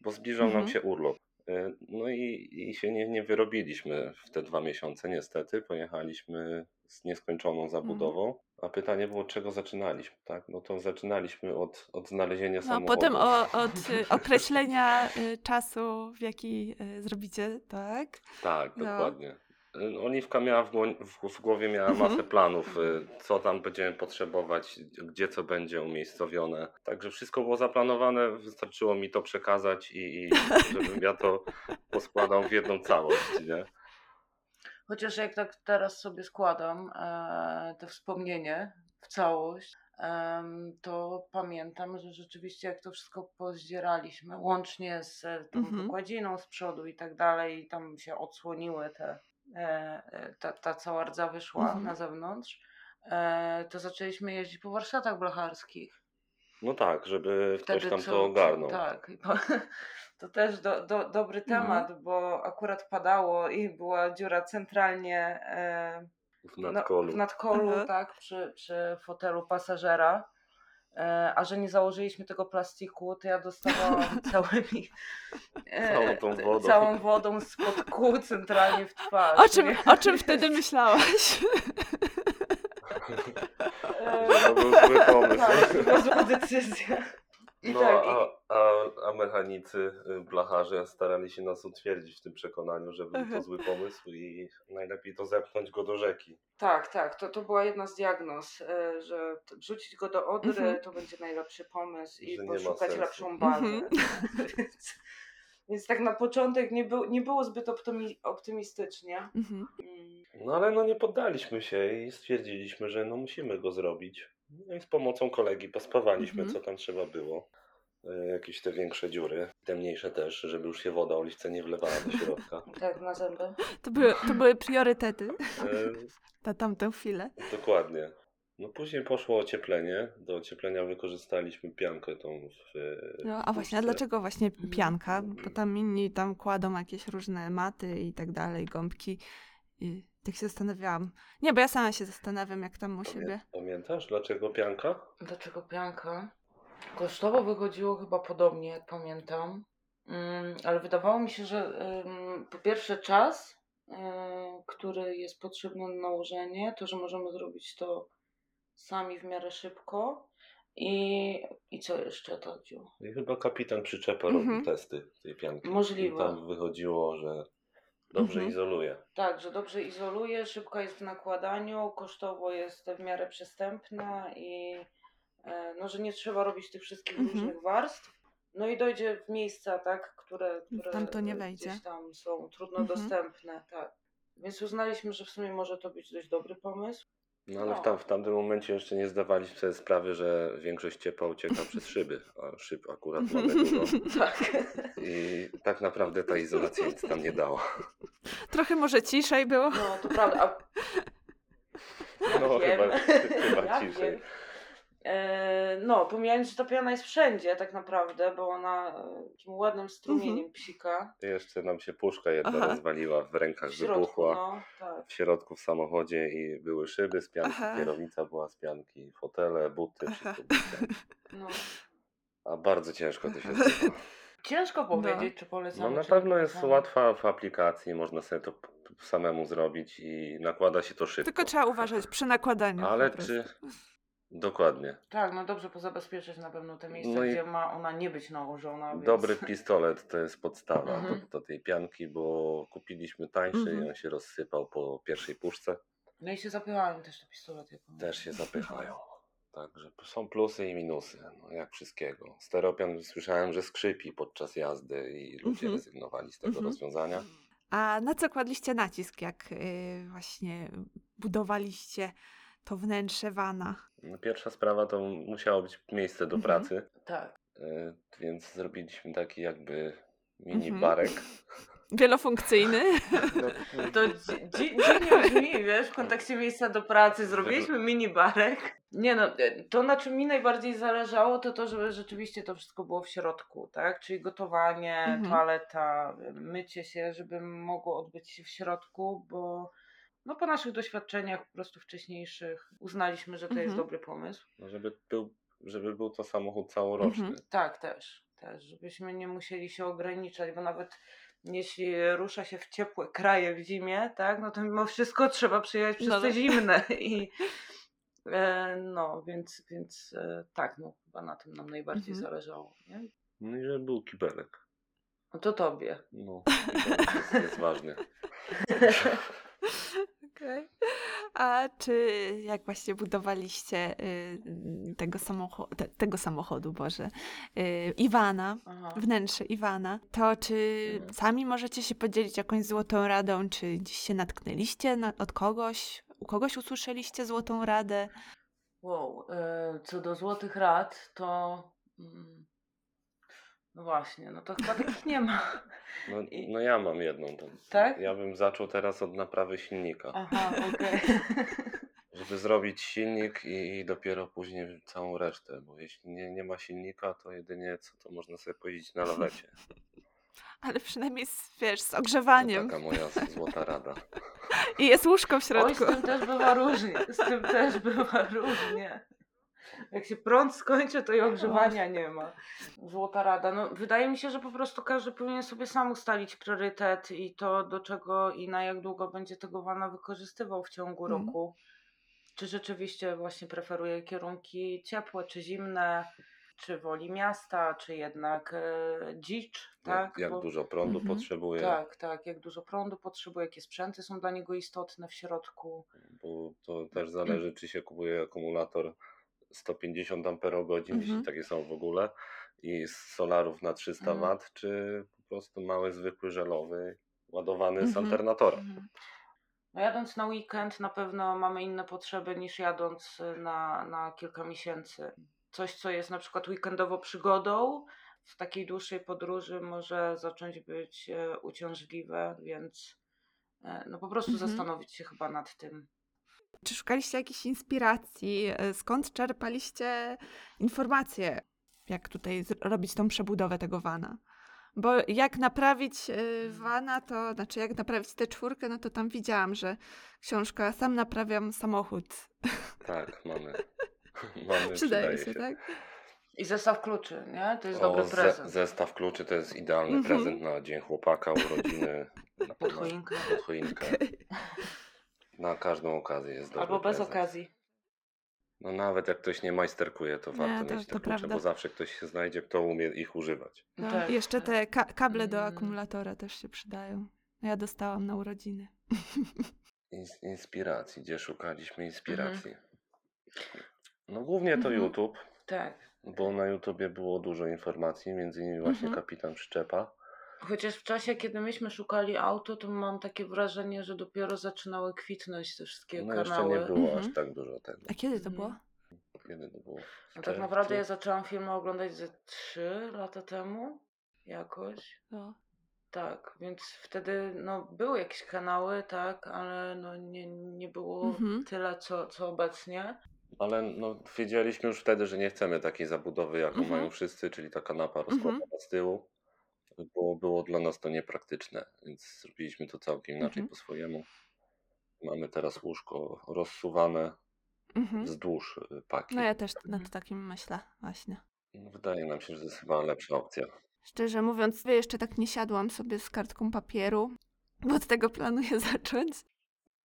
bo zbliżał Mhm. nam się urlop. Y, No i, i się nie, nie wyrobiliśmy w te dwa miesiące, niestety. Pojechaliśmy z nieskończoną zabudową. A pytanie było, czego zaczynaliśmy, tak? No to zaczynaliśmy od, od znalezienia No, samochodu. potem o, od y, określenia y, czasu, w jaki y, zrobicie, tak? Tak, No. dokładnie. Y, Oliwka miała w, gło- w, głowie miała Mhm. masę planów, y, co tam będziemy potrzebować, gdzie co będzie umiejscowione. Także wszystko było zaplanowane, wystarczyło mi to przekazać i, i żebym ja to poskładał w jedną całość, nie? Chociaż jak tak teraz sobie składam e, to wspomnienie w całość, em, to pamiętam, że rzeczywiście jak to wszystko pozdzieraliśmy, łącznie z e, tą Mhm. wykładziną z przodu i tak dalej, i tam się odsłoniły te, e, e, ta, ta cała rdza wyszła Mhm. na zewnątrz, e, to zaczęliśmy jeździć po warsztatach blacharskich. No tak, żeby ktoś Wtedy tam co- to ogarnął. Tak. To też do, do, dobry No. temat, bo akurat padało i była dziura centralnie e, W no, nadkolu. w nadkolu, Aha. tak, przy, przy fotelu pasażera. E, a że nie założyliśmy tego plastiku, to ja dostawałam całymi, e, Całą tą wodą. całą wodą spod kół centralnie w twarz. O czym, nie? o czym wtedy myślałaś? To był zły pomysł. tak, to była zła decyzja. I No, tak, a, A, a mechanicy, y, blacharze starali się nas utwierdzić w tym przekonaniu, że był to zły pomysł i najlepiej to zepchnąć go do rzeki. Tak, tak, to, to była jedna z diagnoz, e, że wrzucić go do Odry Mhm. to będzie najlepszy pomysł i Że poszukać lepszą bazę. Mhm. więc, więc tak na początek nie, był, nie było zbyt optymi, optymistycznie. Mhm. Mm, No ale no nie poddaliśmy się i stwierdziliśmy, że no musimy go zrobić. No i z pomocą kolegi pospawaliśmy, Mhm. co tam trzeba było. Y, Jakieś te większe dziury, te mniejsze też, żeby już się woda oliwce nie wlewała do środka. Tak, na zęby. To, były, to były priorytety Y, na tamtą chwilę. Dokładnie. No później poszło ocieplenie. Do ocieplenia wykorzystaliśmy piankę tą w No, a właśnie, a dlaczego właśnie Mhm. pianka? Bo tam inni tam kładą jakieś różne maty i tak dalej, gąbki. I tak się zastanawiałam. Nie, bo ja sama się zastanawiam, jak tam u siebie. Pamiętasz dlaczego pianka? Dlaczego pianka? Kosztowo wychodziło chyba podobnie, jak pamiętam. Mm, ale wydawało mi się, że ym, po pierwsze czas, y, który jest potrzebny na nałożenie, to, że możemy zrobić to sami w miarę szybko. I, i co jeszcze Tadziu? I chyba kapitan przyczepy Mhm. robił testy tej pianki. Możliwe. I tam wychodziło, że dobrze Mhm. izoluje. Tak, że dobrze izoluje, szybko jest w nakładaniu, kosztowo jest w miarę przystępna i e, no, że nie trzeba robić tych wszystkich Mhm. różnych warstw. No i dojdzie w miejsca, tak, które, które Tam to nie wejdzie. gdzieś tam są trudno Mhm. dostępne, tak. Więc uznaliśmy, że w sumie może to być dość dobry pomysł. No ale w, No. tam, w tamtym momencie jeszcze nie zdawaliśmy sobie sprawy, że większość ciepła ucieka przez szyby, a szyb akurat mamy dużo. Tak. I tak naprawdę ta izolacja nic tam nie dała. Trochę może ciszej było. No, to prawda. A... No chyba, chyba Ja ciszej. wiem. E, No, pomijając, że ta piana jest wszędzie tak naprawdę, bo ona e, takim ładnym strumieniem Mhm. psika Jeszcze nam się puszka jedna Aha. rozwaliła, w rękach w środku, wybuchła. no, tak. w środku w samochodzie i były szyby z pianki, Aha. kierownica była z pianki, fotele, buty, Aha. wszystko. No. A bardzo ciężko to się zrobiło. Ciężko powiedzieć, czy No polecamy. na czy nie pewno jest polecamy. łatwa w aplikacji, można sobie to samemu zrobić i nakłada się to szybko. Tylko trzeba uważać przy nakładaniu. Ale czy... Dokładnie. Tak, no dobrze pozabezpieczyć na pewno te miejsca, No i- gdzie ma ona nie być nałożona. Więc... Dobry pistolet to jest podstawa Mhm. do, do tej pianki, bo kupiliśmy tańszy Mhm. i on się rozsypał po pierwszej puszce. No i się zapychają też te pistolety. Też się zapychają. Także są plusy i minusy, no jak wszystkiego. Steropian słyszałem, że skrzypi podczas jazdy i ludzie Mhm. rezygnowali z tego Mhm. rozwiązania. A na co kładliście nacisk, jak y, właśnie budowaliście to wnętrze wana? No, Pierwsza sprawa to musiało być miejsce do Mhm. pracy, Tak. y, więc zrobiliśmy taki jakby mini Mhm. barek. Wielofunkcyjny. To dzi- dzi- dziwnie brzmi, wiesz, w kontekście miejsca do pracy. Zrobiliśmy mini barek. Nie no, e, to na czym mi najbardziej zależało, to to, żeby rzeczywiście to wszystko było w środku, tak? Czyli gotowanie, Mhm. toaleta, mycie się, żeby mogło odbyć się w środku, bo no po naszych doświadczeniach po prostu wcześniejszych uznaliśmy, że to jest Mhm. dobry pomysł. no, żeby, był, żeby był to samochód całoroczny. Mhm. Tak, też, też, żebyśmy nie musieli się ograniczać, bo nawet jeśli rusza się w ciepłe kraje w zimie, tak, no to mimo wszystko trzeba przyjechać przez No te tak. zimne i e, no, więc, więc e, tak, no chyba na tym nam najbardziej Mhm. zależało, nie? No i żeby był kibelek. No to tobie. No, kibelek jest, jest ważny. Okej. A czy jak właśnie budowaliście y, tego, samocho- te, tego samochodu, Boże, y, Iwana, Aha. wnętrze Iwana, to czy Mhm. sami możecie się podzielić jakąś złotą radą, czy gdzieś się natknęliście na, od kogoś, u kogoś usłyszeliście złotą radę? Wow, e, co do złotych rad, to mm, no właśnie, no to chyba takich nie ma. No, I- no ja mam jedną. To, Tak? Ja bym zaczął teraz od naprawy silnika. Aha, okej. Żeby zrobić silnik i, i dopiero później całą resztę, bo jeśli nie, nie ma silnika, to jedynie co, to można sobie pojeździć na lawecie. Ale przynajmniej, z, wiesz, z To ogrzewaniem. taka moja złota rada. I jest łóżko w Oj, z środku. tym też bywa różnie. Z tym też bywa różnie. Jak się prąd skończy, to i ogrzewania nie ma. Złota rada. No, wydaje mi się, że po prostu każdy powinien sobie sam ustalić priorytet i to, do czego i na jak długo będzie tego wana wykorzystywał w ciągu Mhm. roku. Czy rzeczywiście właśnie preferuje kierunki ciepłe, czy zimne, czy woli miasta, czy jednak e, dzicz, Jak, tak? jak Bo- dużo prądu Mhm. potrzebuje, Tak, tak, jak dużo prądu potrzebuje, jakie sprzęty są dla niego istotne w środku. bo to też zależy, czy się kupuje akumulator 150 Ah, Mhm. jeśli takie są w ogóle, i z solarów na 300 Mhm. W, czy po prostu mały, zwykły, żelowy, ładowany z Mhm. alternatora. Mhm. No jadąc na weekend na pewno mamy inne potrzeby niż jadąc y, na, na kilka miesięcy. Coś, co jest na przykład weekendowo przygodą, w takiej dłuższej podróży może zacząć być e, uciążliwe, więc e, no po prostu Mhm. zastanowić się chyba nad tym. Czy szukaliście jakiejś inspiracji? E, Skąd czerpaliście informacje, jak tutaj robić tą przebudowę tego vana? Bo jak naprawić y, vana, to znaczy jak naprawić tę czwórkę, no to tam widziałam, że książka Sam naprawiam samochód. Tak, mamy. mamy Przydaje się, tak? I zestaw kluczy, nie? To jest O, dobry ze- prezent. zestaw kluczy to jest idealny Mhm. prezent na dzień chłopaka, urodziny. na- Pod choinkę. Pod choinkę. Na każdą okazję jest dobry Albo bez prezent. okazji. No nawet jak ktoś nie majsterkuje, to Nie, warto to- mieć te to klucze, prawda. bo zawsze ktoś się znajdzie, kto umie ich używać. No, Tak, i jeszcze te ka- kable do Mm. akumulatora też się przydają. Ja dostałam na urodziny. Ins- inspiracji, gdzie szukaliśmy inspiracji? No głównie to Mhm. YouTube, Tak. bo na YouTubie było dużo informacji, między innymi właśnie Mhm. kapitan przyczepa. Chociaż w czasie, kiedy myśmy szukali auto, to mam takie wrażenie, że dopiero zaczynały kwitnąć te wszystkie No jeszcze kanały. nie było Mhm. aż tak dużo tego. A kiedy to Mhm. było? Kiedy to było? W No tak czerwcu? naprawdę ja zaczęłam filmy oglądać ze 3 lata temu jakoś. No. Tak, więc wtedy no, były jakieś kanały, tak, ale no, nie, nie było Mhm. tyle, co, co obecnie. Ale no, wiedzieliśmy już wtedy, że nie chcemy takiej zabudowy, jaką Mhm. mają wszyscy, czyli ta kanapa rozkładana z tyłu, bo było dla nas to niepraktyczne, więc zrobiliśmy to całkiem inaczej Mhm. po swojemu. Mamy teraz łóżko rozsuwane Mhm. wzdłuż y, paki. No ja też nad Mhm. takim myślę, właśnie. Wydaje nam się, że to jest chyba lepsza opcja. Szczerze mówiąc, jeszcze tak nie siadłam sobie z kartką papieru, bo od tego planuję zacząć.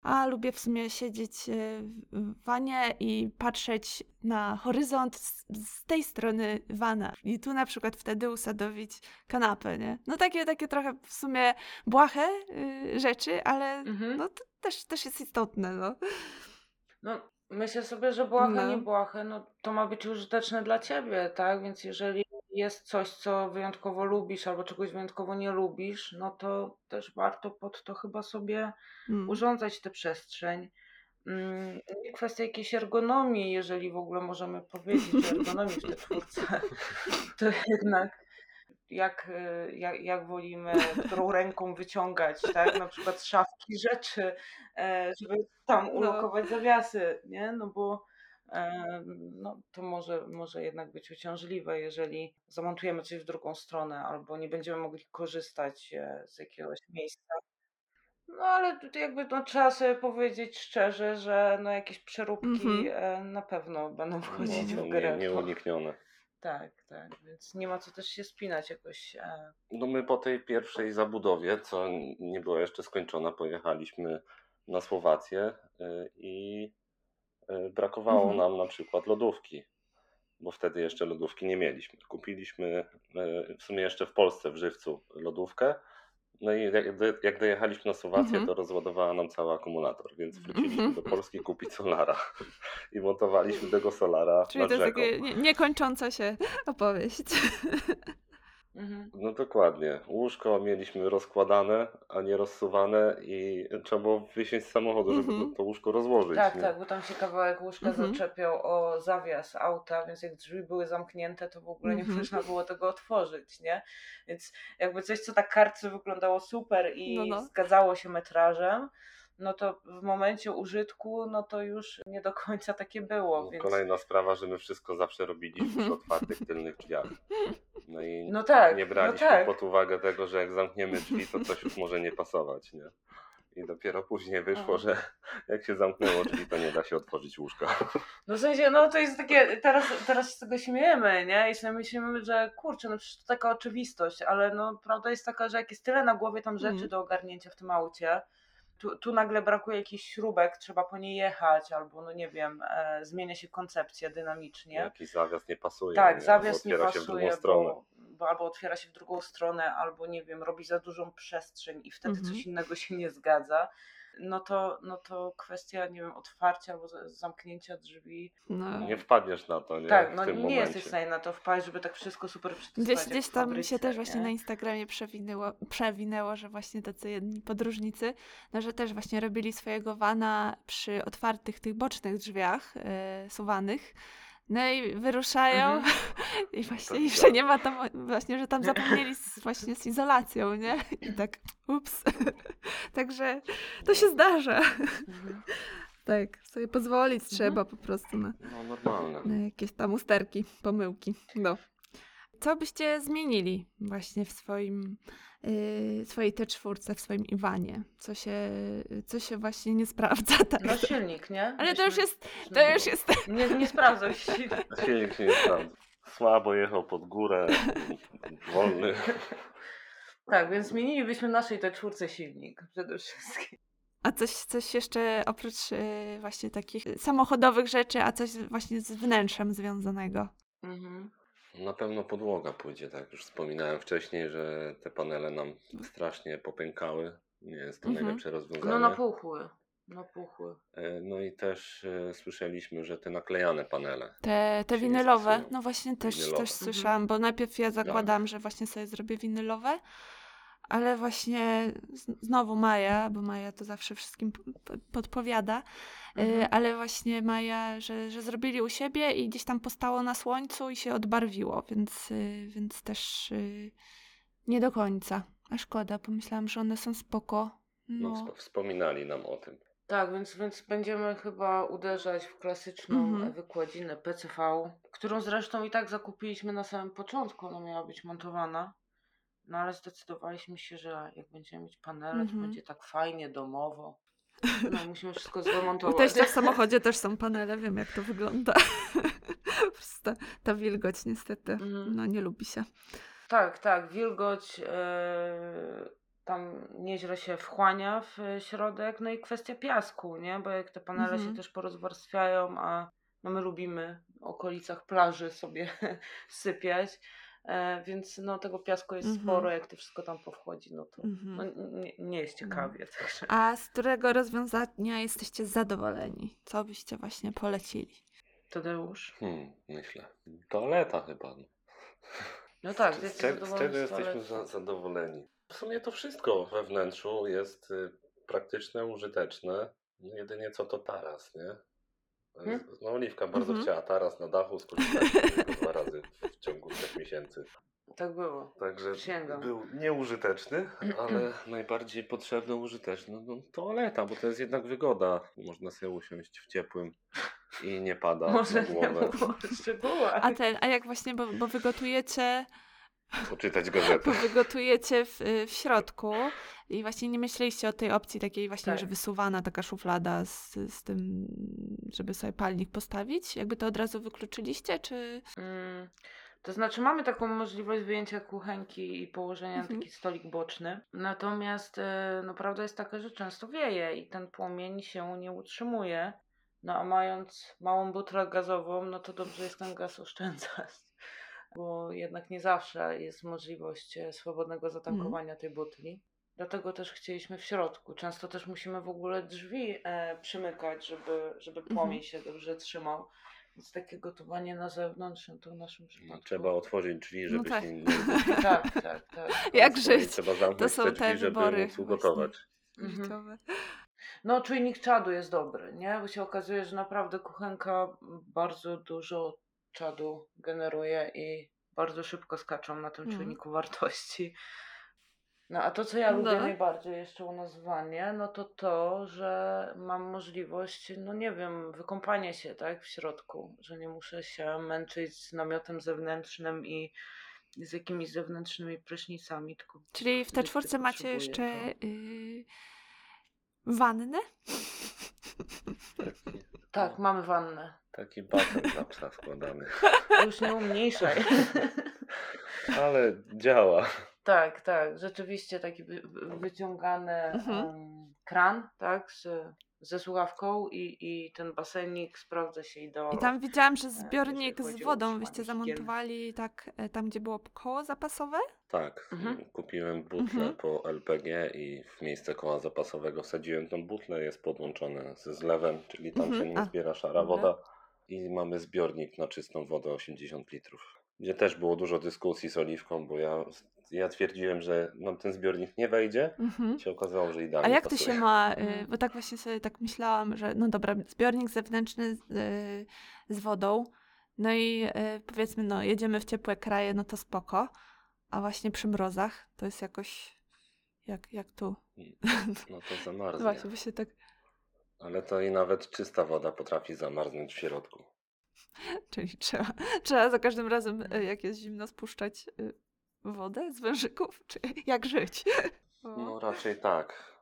A lubię w sumie siedzieć e, w wanie i patrzeć na horyzont z, z tej strony wana. I tu na przykład wtedy usadowić kanapę, nie? No takie, takie trochę w sumie błahe y, rzeczy, ale Mhm. no to też, też jest istotne, no. No, myślę sobie, że błahe, No. nie błahe, no to ma być użyteczne dla ciebie, tak? Więc jeżeli jest coś, co wyjątkowo lubisz albo czegoś wyjątkowo nie lubisz, no to też warto pod to chyba sobie Mm. urządzać tę przestrzeń. Mm, kwestia jakiejś ergonomii, jeżeli w ogóle możemy powiedzieć o ergonomii w tej czwórce, to jednak jak, y, jak, jak wolimy, którą ręką wyciągać, tak? Na przykład szafki rzeczy, e, żeby tam No. ulokować zawiasy, nie? No bo no, to może, może jednak być uciążliwe, jeżeli zamontujemy coś w drugą stronę albo nie będziemy mogli korzystać e, z jakiegoś miejsca. No ale tutaj jakby no, trzeba sobie powiedzieć szczerze, że no, jakieś przeróbki Mhm. e, na pewno będą No, wchodzić no, w nie, grę. bo- nieuniknione. tak, tak, więc nie ma co też się spinać jakoś. E, No my po tej pierwszej zabudowie, co nie była jeszcze skończona, pojechaliśmy na Słowację i brakowało Mhm. nam na przykład lodówki, bo wtedy jeszcze lodówki nie mieliśmy. Kupiliśmy y, w sumie jeszcze w Polsce, w Żywcu, lodówkę. No i jak, do- jak dojechaliśmy na Słowację, Mhm. to rozładowała nam cały akumulator, więc wróciliśmy Mhm. do Polski kupić solara i montowaliśmy tego solara Czyli nad to jest rzeką. nie, niekończąca się opowieść. Mhm. No dokładnie. Łóżko mieliśmy rozkładane, a nie rozsuwane i trzeba było wysiąść z samochodu, żeby Mhm. to, to łóżko rozłożyć. Tak, nie? tak, bo tam się kawałek łóżka Mhm. zaczepiał o zawias auta, więc jak drzwi były zamknięte, to w ogóle nie Mhm. można było tego otworzyć, nie? Więc jakby coś, co tak kartce wyglądało super i No, no. zgadzało się metrażem, no to w momencie użytku, no to już nie do końca takie było, No, więc... Kolejna sprawa, że my wszystko zawsze robiliśmy przy Mhm. otwartych tylnych drzwiach. No i No tak, nie no braliśmy tak. pod uwagę tego, że jak zamkniemy drzwi, to coś już może nie pasować, nie? I dopiero później wyszło, że jak się zamknęło drzwi, to nie da się otworzyć łóżka. No w sensie, no to jest takie, teraz, teraz się z tego śmiejemy, nie? I sobie myślimy, że kurczę, no przecież to taka oczywistość, ale no prawda jest taka, że jak jest tyle na głowie tam rzeczy Mm. do ogarnięcia w tym aucie, tu, tu nagle brakuje jakichś śrubek, trzeba po nie jechać, albo no nie wiem, e, zmienia się koncepcja dynamicznie. Jakiś zawias nie pasuje. Tak, nie? zawias nie Otwiera się w pasuje, drugą stronę. bo, bo albo otwiera się w drugą stronę, albo nie wiem, robi za dużą przestrzeń i wtedy Mhm. coś innego się nie zgadza. No to, no to kwestia, nie wiem, otwarcia albo za- zamknięcia drzwi. No. Nie wpadniesz na to, nie? tak, w no tym nie momencie. jesteś w stanie na to wpaść, żeby tak wszystko super przetestować. Gdzieś, gdzieś tam fabryce, się też właśnie nie? na Instagramie przewinęło, przewinęło, że właśnie tacy jedni podróżnicy, no, że też właśnie robili swojego wana przy otwartych tych bocznych drzwiach e, suwanych. No i wyruszają Mhm. i właśnie i że nie ma tam, właśnie, że tam zapomnieli z, właśnie z izolacją, nie? I tak, ups. Także to się zdarza. Mhm. Tak, sobie pozwolić trzeba po prostu na, No normalne. na jakieś tam usterki, pomyłki. No. Co byście zmienili właśnie w swoim, swojej te czwórce, w swoim Iwanie? Co się, co się właśnie nie sprawdza tak? No silnik, nie? Ale to już jest, to już jest, Nie, nie sprawdzał się silnik. Silnik się nie sprawdza. Słabo jechał pod górę, wolny. Tak, więc zmienilibyśmy naszej te czwórce silnik przede wszystkim. a coś, coś jeszcze oprócz yy, właśnie takich samochodowych rzeczy, a coś właśnie z wnętrzem związanego? Mhm. Na pewno podłoga pójdzie, tak już wspominałem wcześniej, że te panele nam strasznie popękały. Nie jest to Mhm. najlepsze rozwiązanie. No napuchły. Napuchły. E, No i też e, słyszeliśmy, że te naklejane panele. Te, te Się nie winylowe, no właśnie też, Winylowe. też Mhm. słyszałam, bo najpierw ja zakładałam, że właśnie sobie zrobię winylowe, ale właśnie znowu Maja, bo Maja to zawsze wszystkim podpowiada, y, Mhm. ale właśnie Maja, że, że zrobili u siebie i gdzieś tam postało na słońcu i się odbarwiło, więc, y, więc też y, nie do końca. A szkoda, pomyślałam, że one są spoko. No, No. wsp- wspominali nam o tym. Tak, więc, więc będziemy chyba uderzać w klasyczną Mhm. e, wykładzinę PCV, którą zresztą i tak zakupiliśmy na samym początku, ona miała być montowana. No ale zdecydowaliśmy się, że jak będziemy mieć panele, to Mhm. będzie tak fajnie, domowo. No musimy wszystko U zdemontować. teścia w samochodzie też są panele, wiem jak to wygląda. po prostu ta, ta wilgoć niestety, Mhm. no nie lubi się. Tak, tak, wilgoć e, tam nieźle się wchłania w e, środek, no i kwestia piasku, nie? Bo jak te panele Mhm. się też porozwarstwiają, a no my lubimy w okolicach plaży sobie sypiać, więc no tego piasku jest Mhm. sporo, jak to wszystko tam powchodzi, no to Mhm. no, nie, nie jest ciekawie. Także. A z którego rozwiązania jesteście zadowoleni? Co byście właśnie polecili? Tadeusz? Hmm, myślę. Toaleta chyba. no. No tak, z, z czego jesteśmy za, zadowoleni? W sumie to wszystko we wnętrzu jest y, praktyczne, użyteczne. No jedynie co to taras, nie? To jest- No Oliwka bardzo Mhm. chciała taras na dachu, tylko dwa razy w ciągu trzech miesięcy. Tak było. Także Przysięgam. był nieużyteczny, ale najbardziej potrzebny, użyteczny no, toaleta, bo to jest jednak wygoda. Można sobie usiąść w ciepłym i nie pada Może na nie głowę. mów o szczegółach. A ten, a jak właśnie, bo, bo wygotujecie, Poczytać gazetę. bo wygotujecie w, w środku i właśnie nie myśleliście o tej opcji takiej właśnie, Tak. że wysuwana taka szuflada z, z tym, żeby sobie palnik postawić? Jakby to od razu wykluczyliście, czy... Mm, To znaczy mamy taką możliwość wyjęcia kuchenki i położenia na Mhm. taki stolik boczny. Natomiast e, no, prawda jest taka, że często wieje i ten płomień się nie utrzymuje. No a mając małą butlę gazową, no to dobrze jest ten gaz oszczędzać. Bo jednak nie zawsze jest możliwość e, swobodnego zatankowania tej butli. Dlatego też chcieliśmy w środku. Często też musimy w ogóle drzwi e, przymykać, żeby, żeby płomień się dobrze trzymał. Więc takie gotowanie na zewnątrz, no to w naszym przypadku. Trzeba otworzyć drzwi, żeby tak. się nie... Tak, tak, tak. Jak żyć? Trzeba zamknąć są te drzwi, żeby wybory móc ugotować. Mhm. No, czujnik czadu jest dobry, nie? Bo się okazuje, że naprawdę kuchenka bardzo dużo czadu generuje i bardzo szybko skaczą na tym czujniku wartości. No a to, co ja lubię No. najbardziej jeszcze u nas w no to to, że mam możliwość, no nie wiem, wykąpania się, tak, w środku, że nie muszę się męczyć z namiotem zewnętrznym i z jakimiś zewnętrznymi prysznicami, tylko Czyli w te czwórce macie jeszcze yy, wannę? Tak, mamy wannę. Taki basen dla psa składany. Już nie umniejszaj. Ale działa. Tak, tak, rzeczywiście taki wy, wy- wyciągany Mhm. em, kran, tak, z, ze słuchawką i, i ten basenik sprawdza się idealnie. I tam widziałam, że jeśli zbiornik z chodzi o wodą utrzymanie wyście higieny. zamontowali tak e, tam, gdzie było koło zapasowe? Tak, Mhm. kupiłem butlę Mhm. po LPG i w miejsce koła zapasowego wsadziłem tą butlę, jest podłączone ze zlewem, czyli tam Mhm, się nie a. zbiera szara woda i mamy zbiornik na czystą wodę 80 litrów. Gdzie też było dużo dyskusji z Oliwką, bo ja, ja twierdziłem, że nam ten zbiornik nie wejdzie Mhm. się okazało, że A idealnie jak to pasuje. się ma, y, Mhm. bo tak właśnie sobie tak myślałam, że no dobra, zbiornik zewnętrzny z, y, z wodą, no i y, powiedzmy, no jedziemy w ciepłe kraje, no to spoko, a właśnie przy mrozach to jest jakoś, jak, jak tu, No to zamarznie. właśnie, bo się tak, Ale to i nawet czysta woda potrafi zamarznąć w środku. czyli trzeba, trzeba za każdym razem, y, jak jest zimno, spuszczać y, wodę z wężyków, czy jak żyć? No raczej tak.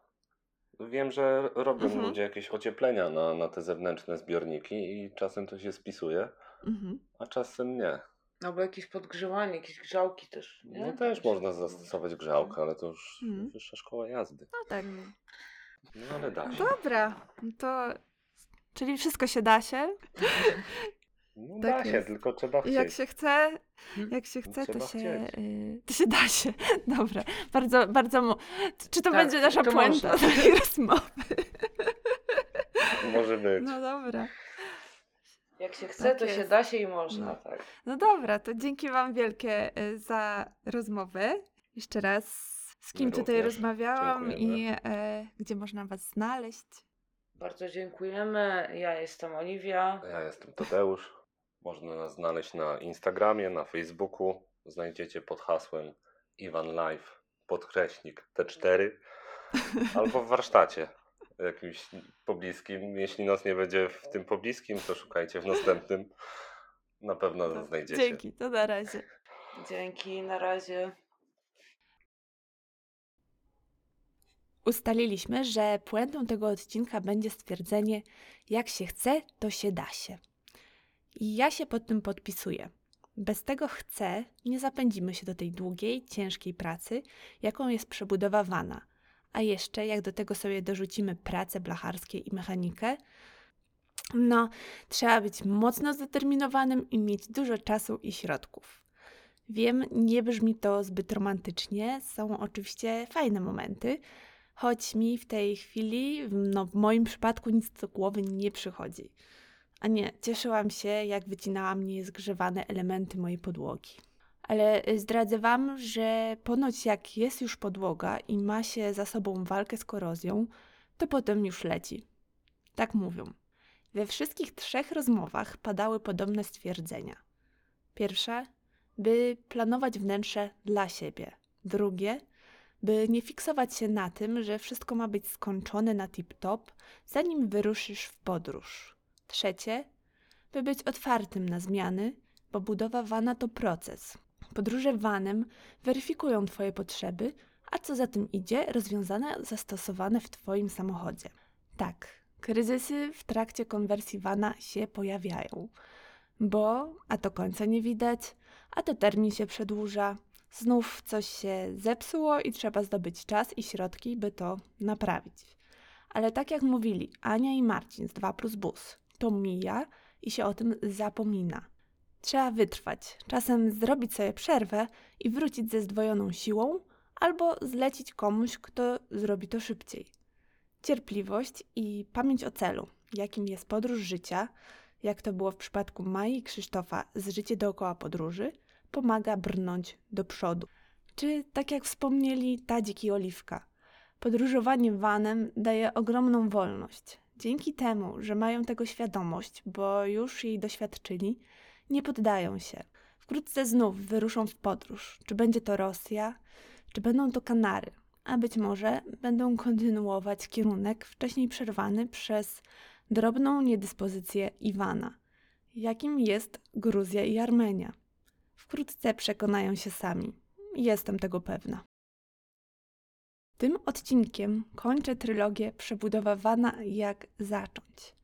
Wiem, że robią Mhm. ludzie jakieś ocieplenia na, na te zewnętrzne zbiorniki i czasem to się spisuje, Mhm. a czasem nie. Albo jakieś podgrzewanie, jakieś grzałki też. Nie? No też można zastosować grzałkę, ale to już Mhm. wyższa szkoła jazdy. No tak. No ale da się. Dobra, no to, czyli wszystko się da się, No Tak da się, jest. tylko trzeba I jak chcieć. się chce, jak się chce, to się, chcieć. y, to się da się. Dobra, bardzo, bardzo. Mu... Czy to Tak, będzie nasza to puenta tej rozmowy? Może być. No dobra. Jak się chce, Tak to się jest. da się i można, No. tak. No dobra, to dzięki Wam wielkie y, za rozmowę. Jeszcze raz, z kim My tutaj również rozmawiałam i dziękujemy. e, gdzie można Was znaleźć. Bardzo dziękujemy. Ja jestem Oliwia. Ja jestem Tadeusz. Można nas znaleźć na Instagramie, na Facebooku. Znajdziecie pod hasłem Iwan Live, podkreśnik T4, albo w warsztacie jakimś pobliskim. Jeśli nas nie będzie w tym pobliskim, to szukajcie w następnym. Na pewno nas znajdziecie. Dzięki, to na razie. Dzięki, na razie. Ustaliliśmy, że puentą tego odcinka będzie stwierdzenie: jak się chce, to się da się. I ja się pod tym podpisuję. Bez tego chcę nie zapędzimy się do tej długiej, ciężkiej pracy, jaką jest przebudowa wana. A jeszcze, jak do tego sobie dorzucimy pracę blacharskie i mechanikę, no, trzeba być mocno zdeterminowanym i mieć dużo czasu i środków. Wiem, nie brzmi to zbyt romantycznie, są oczywiście fajne momenty, choć mi w tej chwili, no w moim przypadku nic do głowy nie przychodzi. A nie, cieszyłam się, jak wycinałam niezgrzewane elementy mojej podłogi. Ale y, zdradzę Wam, że ponoć jak jest już podłoga i ma się za sobą walkę z korozją, to potem już leci. Tak mówią. We wszystkich trzech rozmowach padały podobne stwierdzenia. Pierwsze, by planować wnętrze dla siebie. Drugie, by nie fiksować się na tym, że wszystko ma być skończone na tip-top, zanim wyruszysz w podróż. Trzecie, by być otwartym na zmiany, bo budowa wana to proces. Podróże vanem weryfikują Twoje potrzeby, a co za tym idzie, rozwiązania zastosowane w Twoim samochodzie. Tak, kryzysy w trakcie konwersji vana się pojawiają, bo a to końca nie widać, a to termin się przedłuża, znów coś się zepsuło i trzeba zdobyć czas i środki, by to naprawić. Ale tak jak mówili Ania i Marcin z 2 plus bus, to mija i się o tym zapomina. Trzeba wytrwać, czasem zrobić sobie przerwę i wrócić ze zdwojoną siłą, albo zlecić komuś, kto zrobi to szybciej. Cierpliwość i pamięć o celu, jakim jest podróż życia, jak to było w przypadku Mai i Krzysztofa z Życie dookoła podróży, pomaga brnąć do przodu. Czy tak jak wspomnieli Tadzik i Oliwka, podróżowanie vanem daje ogromną wolność. Dzięki temu, że mają tego świadomość, bo już jej doświadczyli, nie poddają się. Wkrótce znów wyruszą w podróż. Czy będzie to Rosja, czy będą to Kanary, a być może będą kontynuować kierunek wcześniej przerwany przez drobną niedyspozycję Iwana, jakim jest Gruzja i Armenia. Wkrótce przekonają się sami. Jestem tego pewna. Tym odcinkiem kończę trylogię przebudowywana jak zacząć.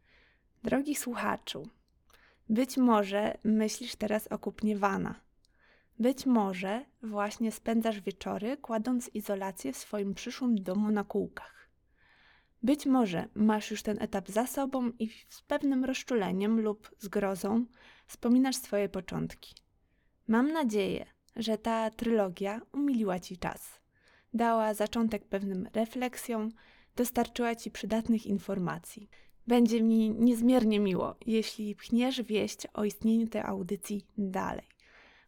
Drogi słuchaczu, być może myślisz teraz o kupnie wana. Być może właśnie spędzasz wieczory kładąc izolację w swoim przyszłym domu na kółkach. Być może masz już ten etap za sobą i z pewnym rozczuleniem lub zgrozą wspominasz swoje początki. Mam nadzieję, że ta trylogia umiliła ci czas, dała zaczątek pewnym refleksjom, dostarczyła ci przydatnych informacji. Będzie mi niezmiernie miło, jeśli pchniesz wieść o istnieniu tej audycji dalej.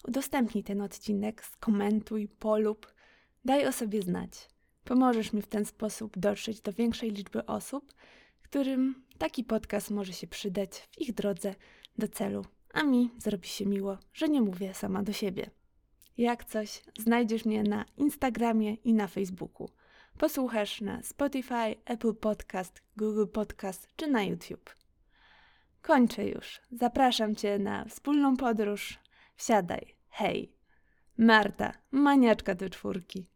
Udostępnij ten odcinek, skomentuj, polub, daj o sobie znać. Pomożesz mi w ten sposób dotrzeć do większej liczby osób, którym taki podcast może się przydać w ich drodze do celu, a mi zrobi się miło, że nie mówię sama do siebie. Jak coś, znajdziesz mnie na Instagramie i na Facebooku. Posłuchasz na Spotify, Apple Podcast, Google Podcast czy na YouTube. Kończę już. Zapraszam Cię na wspólną podróż. Wsiadaj. Hej. Marta, maniaczka do czwórki.